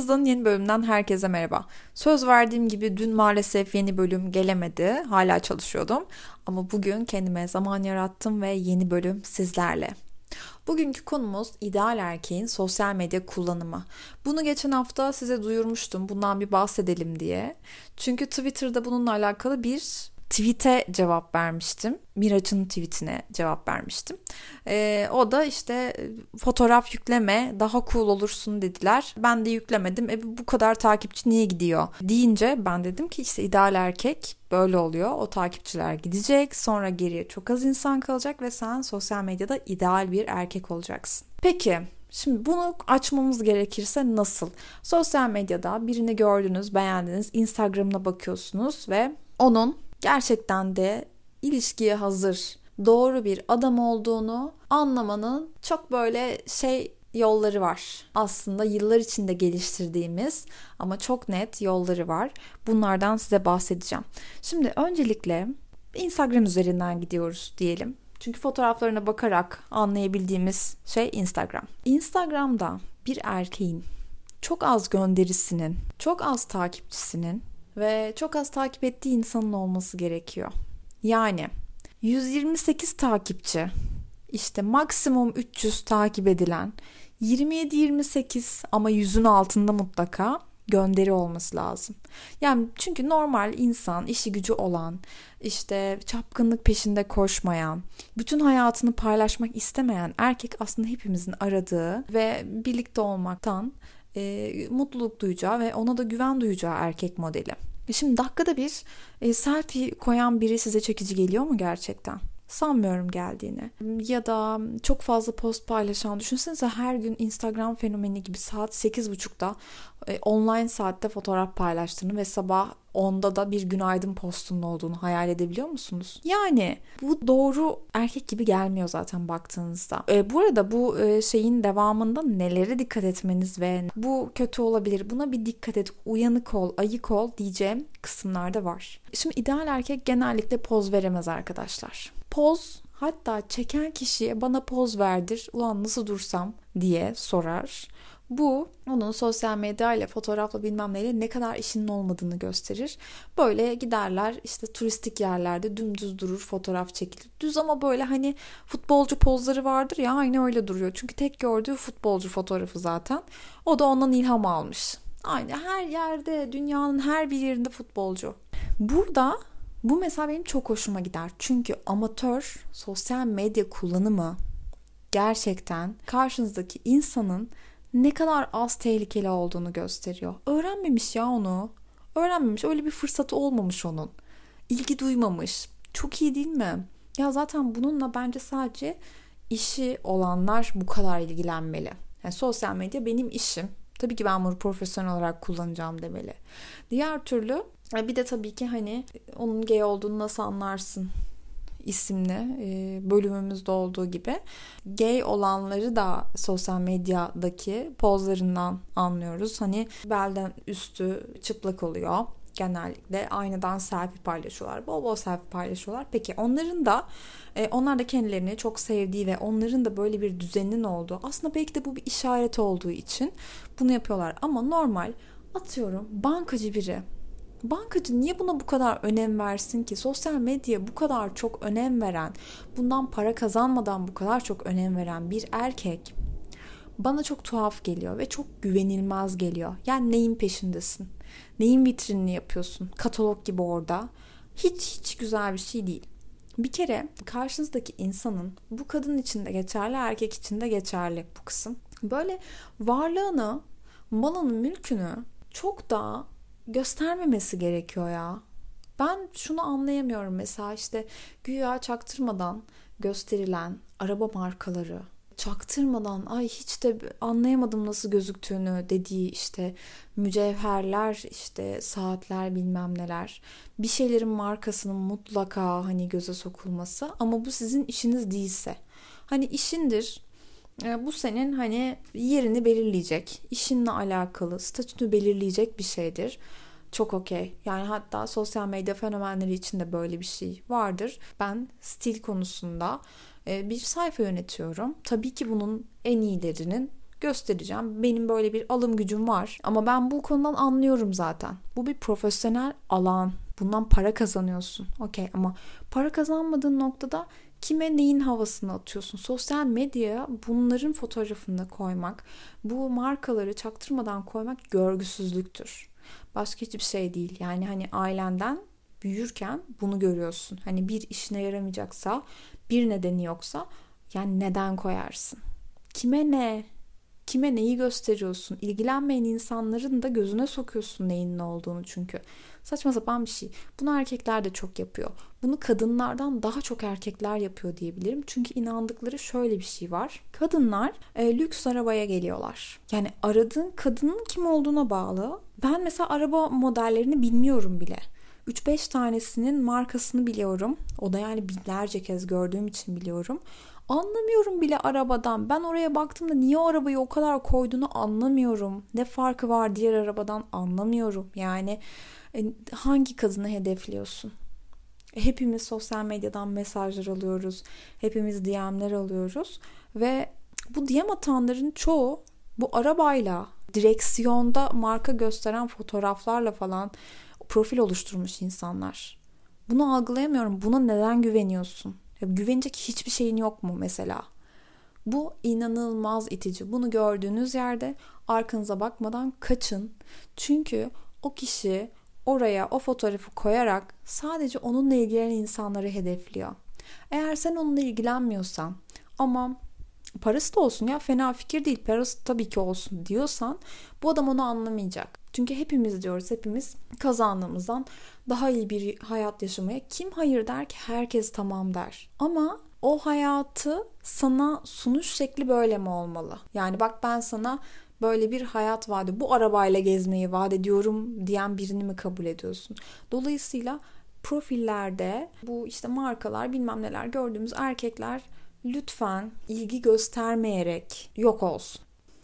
Hızlı'nın yeni bölümünden herkese merhaba. Söz verdiğim gibi dün maalesef yeni bölüm gelemedi. Hala çalışıyordum. Ama bugün kendime zaman yarattım ve yeni bölüm sizlerle. Bugünkü konumuz ideal erkeğin sosyal medya kullanımı. Bunu geçen hafta size duyurmuştum. Bundan bir bahsedelim diye. Çünkü Twitter'da bununla alakalı bir tweet'e cevap vermiştim. Miraç'ın tweetine cevap vermiştim. Ee, o da işte fotoğraf yükleme daha cool olursun dediler. Ben de yüklemedim. E bu kadar takipçi niye gidiyor? Deyince ben dedim ki işte ideal erkek böyle oluyor. O takipçiler gidecek. Sonra geriye çok az insan kalacak ve sen sosyal medyada ideal bir erkek olacaksın. Peki Şimdi bunu açmamız gerekirse nasıl? Sosyal medyada birini gördünüz, beğendiniz, Instagram'ına bakıyorsunuz ve onun gerçekten de ilişkiye hazır, doğru bir adam olduğunu anlamanın çok böyle şey yolları var. Aslında yıllar içinde geliştirdiğimiz ama çok net yolları var. Bunlardan size bahsedeceğim. Şimdi öncelikle Instagram üzerinden gidiyoruz diyelim. Çünkü fotoğraflarına bakarak anlayabildiğimiz şey Instagram. Instagram'da bir erkeğin çok az gönderisinin, çok az takipçisinin ve çok az takip ettiği insanın olması gerekiyor. Yani 128 takipçi, işte maksimum 300 takip edilen 27-28 ama yüzün altında mutlaka gönderi olması lazım. Yani çünkü normal insan, işi gücü olan, işte çapkınlık peşinde koşmayan, bütün hayatını paylaşmak istemeyen erkek aslında hepimizin aradığı ve birlikte olmaktan e, mutluluk duyacağı ve ona da güven duyacağı erkek modeli. E şimdi dakikada bir e, selfie koyan biri size çekici geliyor mu gerçekten? Sanmıyorum geldiğini. Ya da çok fazla post paylaşan düşünsenize her gün Instagram fenomeni gibi saat 8.30'da e, online saatte fotoğraf paylaştığını ve sabah 10'da da bir günaydın postunun olduğunu hayal edebiliyor musunuz? Yani bu doğru erkek gibi gelmiyor zaten baktığınızda. E, bu arada bu e, şeyin devamında nelere dikkat etmeniz ve bu kötü olabilir buna bir dikkat et, uyanık ol, ayık ol diyeceğim kısımlarda var. Şimdi ideal erkek genellikle poz veremez arkadaşlar. Poz hatta çeken kişiye bana poz verdir ulan nasıl dursam diye sorar. Bu onun sosyal medya ile fotoğrafla bilmem neyle ne kadar işinin olmadığını gösterir. Böyle giderler işte turistik yerlerde dümdüz durur fotoğraf çekilir. Düz ama böyle hani futbolcu pozları vardır ya aynı öyle duruyor. Çünkü tek gördüğü futbolcu fotoğrafı zaten. O da ondan ilham almış. Aynı her yerde dünyanın her bir yerinde futbolcu. Burada bu mesela benim çok hoşuma gider. Çünkü amatör sosyal medya kullanımı gerçekten karşınızdaki insanın ne kadar az tehlikeli olduğunu gösteriyor. Öğrenmemiş ya onu. Öğrenmemiş. Öyle bir fırsatı olmamış onun. İlgi duymamış. Çok iyi değil mi? Ya zaten bununla bence sadece işi olanlar bu kadar ilgilenmeli. Yani sosyal medya benim işim. Tabii ki ben bunu profesyonel olarak kullanacağım demeli. Diğer türlü e, bir de tabii ki hani onun gay olduğunu nasıl anlarsın isimli e, bölümümüzde olduğu gibi gay olanları da sosyal medyadaki pozlarından anlıyoruz. Hani belden üstü çıplak oluyor genellikle aynadan selfie paylaşıyorlar. Bol bol selfie paylaşıyorlar. Peki onların da e, onlar da kendilerini çok sevdiği ve onların da böyle bir düzeninin olduğu aslında belki de bu bir işaret olduğu için bunu yapıyorlar. Ama normal atıyorum bankacı biri Bankacı niye buna bu kadar önem versin ki? Sosyal medyaya bu kadar çok önem veren, bundan para kazanmadan bu kadar çok önem veren bir erkek bana çok tuhaf geliyor ve çok güvenilmez geliyor. Yani neyin peşindesin? Neyin vitrinini yapıyorsun? Katalog gibi orada. Hiç hiç güzel bir şey değil. Bir kere karşınızdaki insanın bu kadın için de geçerli, erkek için de geçerli bu kısım. Böyle varlığını, malını, mülkünü çok daha göstermemesi gerekiyor ya. Ben şunu anlayamıyorum mesela işte güya çaktırmadan gösterilen araba markaları çaktırmadan ay hiç de anlayamadım nasıl gözüktüğünü dediği işte mücevherler işte saatler bilmem neler bir şeylerin markasının mutlaka hani göze sokulması ama bu sizin işiniz değilse hani işindir bu senin hani yerini belirleyecek, işinle alakalı, statünü belirleyecek bir şeydir. Çok okey. Yani hatta sosyal medya fenomenleri için de böyle bir şey vardır. Ben stil konusunda e, bir sayfa yönetiyorum. Tabii ki bunun en iyilerinin göstereceğim. Benim böyle bir alım gücüm var. Ama ben bu konudan anlıyorum zaten. Bu bir profesyonel alan. Bundan para kazanıyorsun. Okey ama para kazanmadığın noktada kime neyin havasını atıyorsun? Sosyal medyaya bunların fotoğrafını koymak, bu markaları çaktırmadan koymak görgüsüzlüktür. Başka hiçbir şey değil. Yani hani ailenden büyürken bunu görüyorsun. Hani bir işine yaramayacaksa, bir nedeni yoksa yani neden koyarsın? Kime ne? Kime neyi gösteriyorsun? İlgilenmeyen insanların da gözüne sokuyorsun neyin ne olduğunu çünkü. Saçma sapan bir şey. Bunu erkekler de çok yapıyor. Bunu kadınlardan daha çok erkekler yapıyor diyebilirim. Çünkü inandıkları şöyle bir şey var. Kadınlar e, lüks arabaya geliyorlar. Yani aradığın kadının kim olduğuna bağlı. Ben mesela araba modellerini bilmiyorum bile. 3-5 tanesinin markasını biliyorum. O da yani binlerce kez gördüğüm için biliyorum. Anlamıyorum bile arabadan. Ben oraya baktığımda niye arabayı o kadar koyduğunu anlamıyorum. Ne farkı var diğer arabadan anlamıyorum. Yani hangi kadını hedefliyorsun? Hepimiz sosyal medyadan mesajlar alıyoruz. Hepimiz DM'ler alıyoruz. Ve bu DM atanların çoğu bu arabayla, direksiyonda marka gösteren fotoğraflarla falan profil oluşturmuş insanlar. Bunu algılayamıyorum. Buna neden güveniyorsun? Ya, güvenecek hiçbir şeyin yok mu mesela? Bu inanılmaz itici. Bunu gördüğünüz yerde arkanıza bakmadan kaçın. Çünkü o kişi oraya o fotoğrafı koyarak sadece onunla ilgilenen insanları hedefliyor. Eğer sen onunla ilgilenmiyorsan ama parası da olsun ya fena fikir değil parası tabii ki olsun diyorsan bu adam onu anlamayacak. Çünkü hepimiz diyoruz hepimiz kazandığımızdan daha iyi bir hayat yaşamaya kim hayır der ki herkes tamam der. Ama o hayatı sana sunuş şekli böyle mi olmalı? Yani bak ben sana böyle bir hayat vaadi, bu arabayla gezmeyi vaat ediyorum diyen birini mi kabul ediyorsun? Dolayısıyla profillerde bu işte markalar bilmem neler gördüğümüz erkekler lütfen ilgi göstermeyerek yok olsun.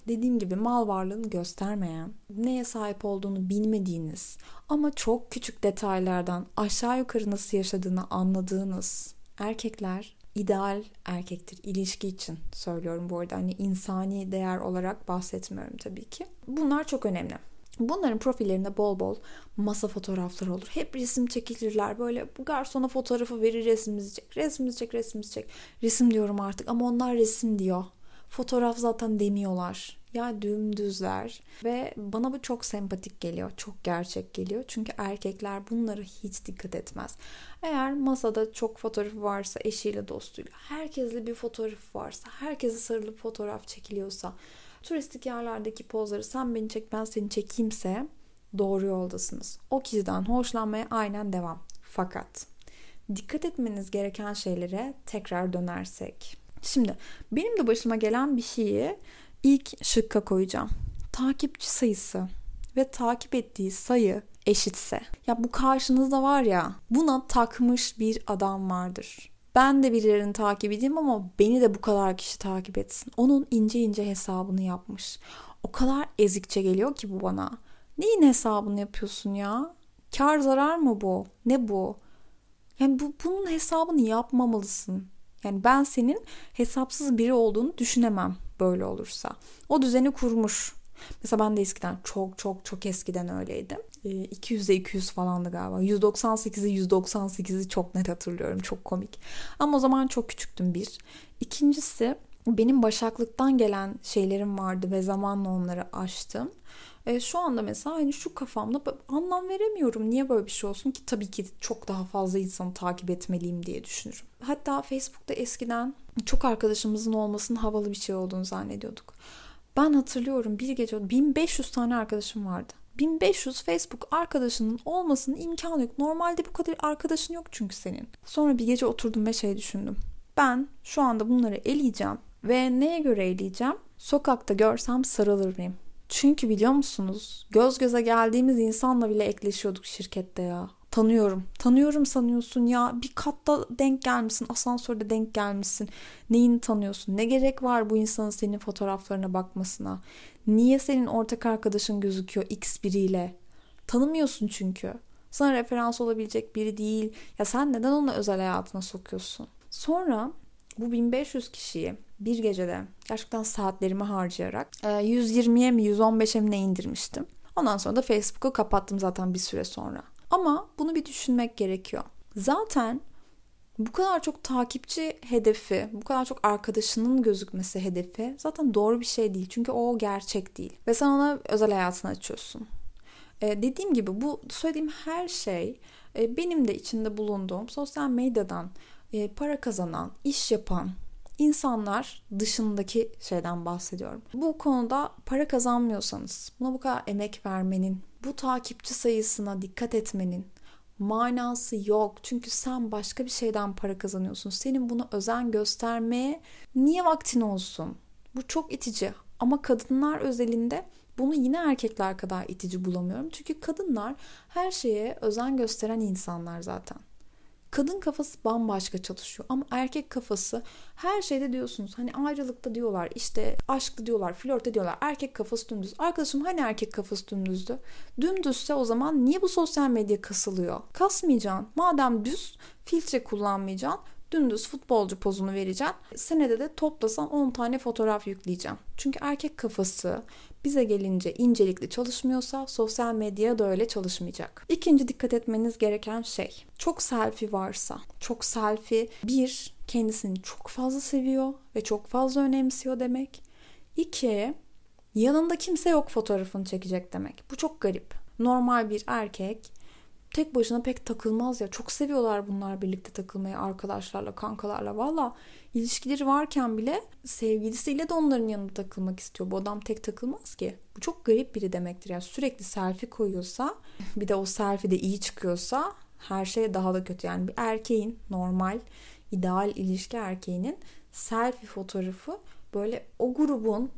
Dediğim gibi mal varlığını göstermeyen, neye sahip olduğunu bilmediğiniz ama çok küçük detaylardan aşağı yukarı nasıl yaşadığını anladığınız erkekler ideal erkektir ilişki için söylüyorum bu arada hani insani değer olarak bahsetmiyorum tabii ki. Bunlar çok önemli. Bunların profillerinde bol bol masa fotoğrafları olur. Hep resim çekilirler. Böyle bu garsona fotoğrafı verir resmimizi çek. Resmimizi çek, resmimizi çek. Resim diyorum artık ama onlar resim diyor. Fotoğraf zaten demiyorlar. Ya dümdüzler ve bana bu çok sempatik geliyor. Çok gerçek geliyor. Çünkü erkekler bunlara hiç dikkat etmez. Eğer masada çok fotoğrafı varsa eşiyle dostuyla, herkesle bir fotoğrafı varsa, herkese sarılıp fotoğraf çekiliyorsa, turistik yerlerdeki pozları sen beni çek ben seni çekeyimse doğru yoldasınız. O kişiden hoşlanmaya aynen devam. Fakat dikkat etmeniz gereken şeylere tekrar dönersek. Şimdi benim de başıma gelen bir şeyi ilk şıkka koyacağım. Takipçi sayısı ve takip ettiği sayı eşitse. Ya bu karşınızda var ya buna takmış bir adam vardır. Ben de birilerini takip edeyim ama beni de bu kadar kişi takip etsin. Onun ince ince hesabını yapmış. O kadar ezikçe geliyor ki bu bana. Neyin hesabını yapıyorsun ya? Kar zarar mı bu? Ne bu? Yani bu, bunun hesabını yapmamalısın. Yani ben senin hesapsız biri olduğunu düşünemem böyle olursa. O düzeni kurmuş. Mesela ben de eskiden çok çok çok eskiden öyleydim. 200'e 200 falandı galiba. 198'i 198'i çok net hatırlıyorum. Çok komik. Ama o zaman çok küçüktüm bir. İkincisi benim başaklıktan gelen şeylerim vardı ve zamanla onları aştım. E, şu anda mesela hani şu kafamda anlam veremiyorum. Niye böyle bir şey olsun ki? Tabii ki çok daha fazla insanı takip etmeliyim diye düşünürüm. Hatta Facebook'ta eskiden çok arkadaşımızın olmasının havalı bir şey olduğunu zannediyorduk. Ben hatırlıyorum bir gece 1500 tane arkadaşım vardı. 1500 Facebook arkadaşının olmasının imkanı yok. Normalde bu kadar arkadaşın yok çünkü senin. Sonra bir gece oturdum ve şey düşündüm. Ben şu anda bunları eleyeceğim ve neye göre eleyeceğim? Sokakta görsem sarılır mıyım? Çünkü biliyor musunuz? Göz göze geldiğimiz insanla bile ekleşiyorduk şirkette ya. Tanıyorum. Tanıyorum sanıyorsun ya. Bir katta denk gelmişsin. Asansörde denk gelmişsin. Neyini tanıyorsun? Ne gerek var bu insanın senin fotoğraflarına bakmasına? Niye senin ortak arkadaşın gözüküyor X biriyle? Tanımıyorsun çünkü. Sana referans olabilecek biri değil. Ya sen neden onu özel hayatına sokuyorsun? Sonra bu 1500 kişiyi bir gecede Gerçekten saatlerimi harcayarak. 120'ye mi 115'e mi ne indirmiştim. Ondan sonra da Facebook'u kapattım zaten bir süre sonra. Ama bunu bir düşünmek gerekiyor. Zaten bu kadar çok takipçi hedefi, bu kadar çok arkadaşının gözükmesi hedefi zaten doğru bir şey değil. Çünkü o gerçek değil. Ve sen ona özel hayatını açıyorsun. Ee, dediğim gibi bu söylediğim her şey e, benim de içinde bulunduğum sosyal medyadan e, para kazanan, iş yapan insanlar dışındaki şeyden bahsediyorum. Bu konuda para kazanmıyorsanız, buna bu kadar emek vermenin, bu takipçi sayısına dikkat etmenin, manası yok. Çünkü sen başka bir şeyden para kazanıyorsun. Senin buna özen göstermeye niye vaktin olsun? Bu çok itici. Ama kadınlar özelinde bunu yine erkekler kadar itici bulamıyorum. Çünkü kadınlar her şeye özen gösteren insanlar zaten. Kadın kafası bambaşka çalışıyor ama erkek kafası her şeyde diyorsunuz. Hani ayrılıkta diyorlar, işte aşkta diyorlar, flörtte diyorlar. Erkek kafası dümdüz. Arkadaşım hani erkek kafası dümdüzdü? Dümdüzse o zaman niye bu sosyal medya kasılıyor? Kasmayacaksın. Madem düz filtre kullanmayacaksın dümdüz futbolcu pozunu vereceksin. Senede de toplasan 10 tane fotoğraf yükleyeceğim. Çünkü erkek kafası bize gelince incelikli çalışmıyorsa sosyal medya da öyle çalışmayacak. İkinci dikkat etmeniz gereken şey. Çok selfie varsa, çok selfie bir kendisini çok fazla seviyor ve çok fazla önemsiyor demek. İki yanında kimse yok fotoğrafını çekecek demek. Bu çok garip. Normal bir erkek tek başına pek takılmaz ya. Çok seviyorlar bunlar birlikte takılmayı arkadaşlarla, kankalarla. Valla ilişkileri varken bile sevgilisiyle de onların yanında takılmak istiyor. Bu adam tek takılmaz ki. Bu çok garip biri demektir. Yani sürekli selfie koyuyorsa bir de o selfie de iyi çıkıyorsa her şey daha da kötü. Yani bir erkeğin normal, ideal ilişki erkeğinin selfie fotoğrafı böyle o grubun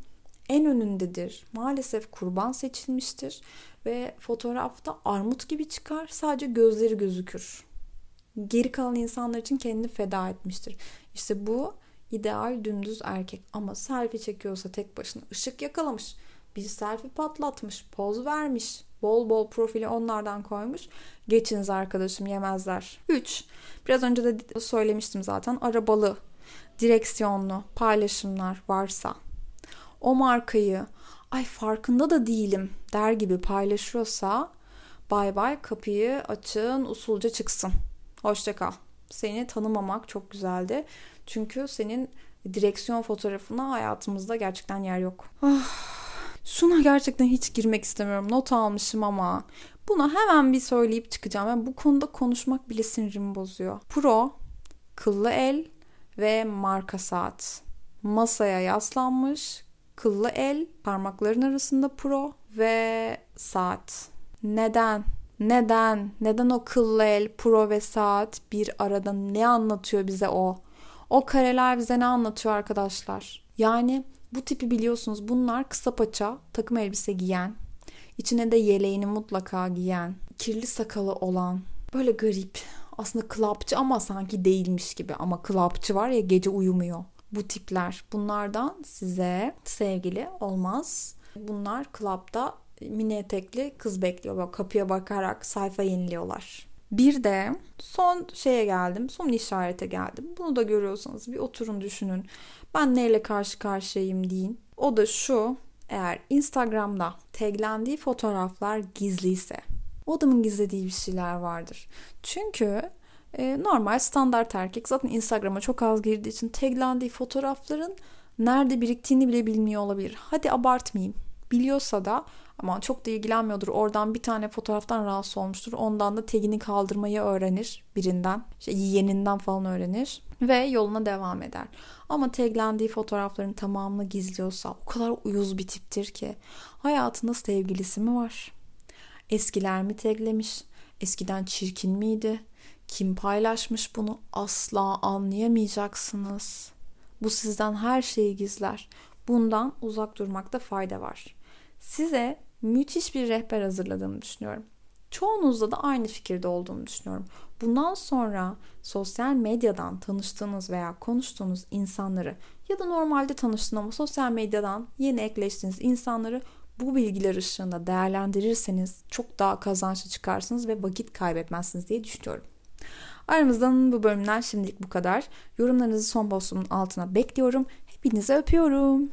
en önündedir. Maalesef kurban seçilmiştir ve fotoğrafta armut gibi çıkar. Sadece gözleri gözükür. Geri kalan insanlar için kendini feda etmiştir. İşte bu ideal dümdüz erkek ama selfie çekiyorsa tek başına ışık yakalamış. Bir selfie patlatmış, poz vermiş, bol bol profili onlardan koymuş. Geçiniz arkadaşım yemezler. 3. Biraz önce de söylemiştim zaten arabalı, direksiyonlu paylaşımlar varsa o markayı ay farkında da değilim der gibi paylaşıyorsa bay bay kapıyı açın usulca çıksın. Hoşça kal. Seni tanımamak çok güzeldi. Çünkü senin direksiyon fotoğrafına hayatımızda gerçekten yer yok. Ah, şuna gerçekten hiç girmek istemiyorum. Not almışım ama buna hemen bir söyleyip çıkacağım. Yani bu konuda konuşmak bile sinirimi bozuyor. Pro, kıllı el ve marka saat. Masaya yaslanmış, kıllı el, parmakların arasında pro ve saat. Neden? Neden? Neden o kıllı el, pro ve saat bir arada ne anlatıyor bize o? O kareler bize ne anlatıyor arkadaşlar? Yani bu tipi biliyorsunuz bunlar kısa paça takım elbise giyen, içine de yeleğini mutlaka giyen, kirli sakalı olan, böyle garip, aslında klapçı ama sanki değilmiş gibi ama klapçı var ya gece uyumuyor bu tipler. Bunlardan size sevgili olmaz. Bunlar klapta mini etekli kız bekliyor. Böyle kapıya bakarak sayfa yeniliyorlar. Bir de son şeye geldim. Son işarete geldim. Bunu da görüyorsanız bir oturun düşünün. Ben neyle karşı karşıyayım deyin. O da şu. Eğer Instagram'da taglendiği fotoğraflar gizliyse o adamın gizlediği bir şeyler vardır. Çünkü e, normal standart erkek zaten Instagram'a çok az girdiği için taglendiği fotoğrafların nerede biriktiğini bile bilmiyor olabilir. Hadi abartmayayım. Biliyorsa da ama çok da ilgilenmiyordur. Oradan bir tane fotoğraftan rahatsız olmuştur. Ondan da tagini kaldırmayı öğrenir birinden. İşte yeğeninden falan öğrenir. Ve yoluna devam eder. Ama taglendiği fotoğrafların tamamını gizliyorsa o kadar uyuz bir tiptir ki. Hayatında sevgilisi mi var? Eskiler mi taglemiş? Eskiden çirkin miydi? Kim paylaşmış bunu asla anlayamayacaksınız. Bu sizden her şeyi gizler. Bundan uzak durmakta fayda var. Size müthiş bir rehber hazırladığımı düşünüyorum. Çoğunuzda da aynı fikirde olduğumu düşünüyorum. Bundan sonra sosyal medyadan tanıştığınız veya konuştuğunuz insanları ya da normalde tanıştığın ama sosyal medyadan yeni ekleştiğiniz insanları bu bilgiler ışığında değerlendirirseniz çok daha kazançlı çıkarsınız ve vakit kaybetmezsiniz diye düşünüyorum. Aramızdan bu bölümden şimdilik bu kadar. Yorumlarınızı son postumun altına bekliyorum. Hepinize öpüyorum.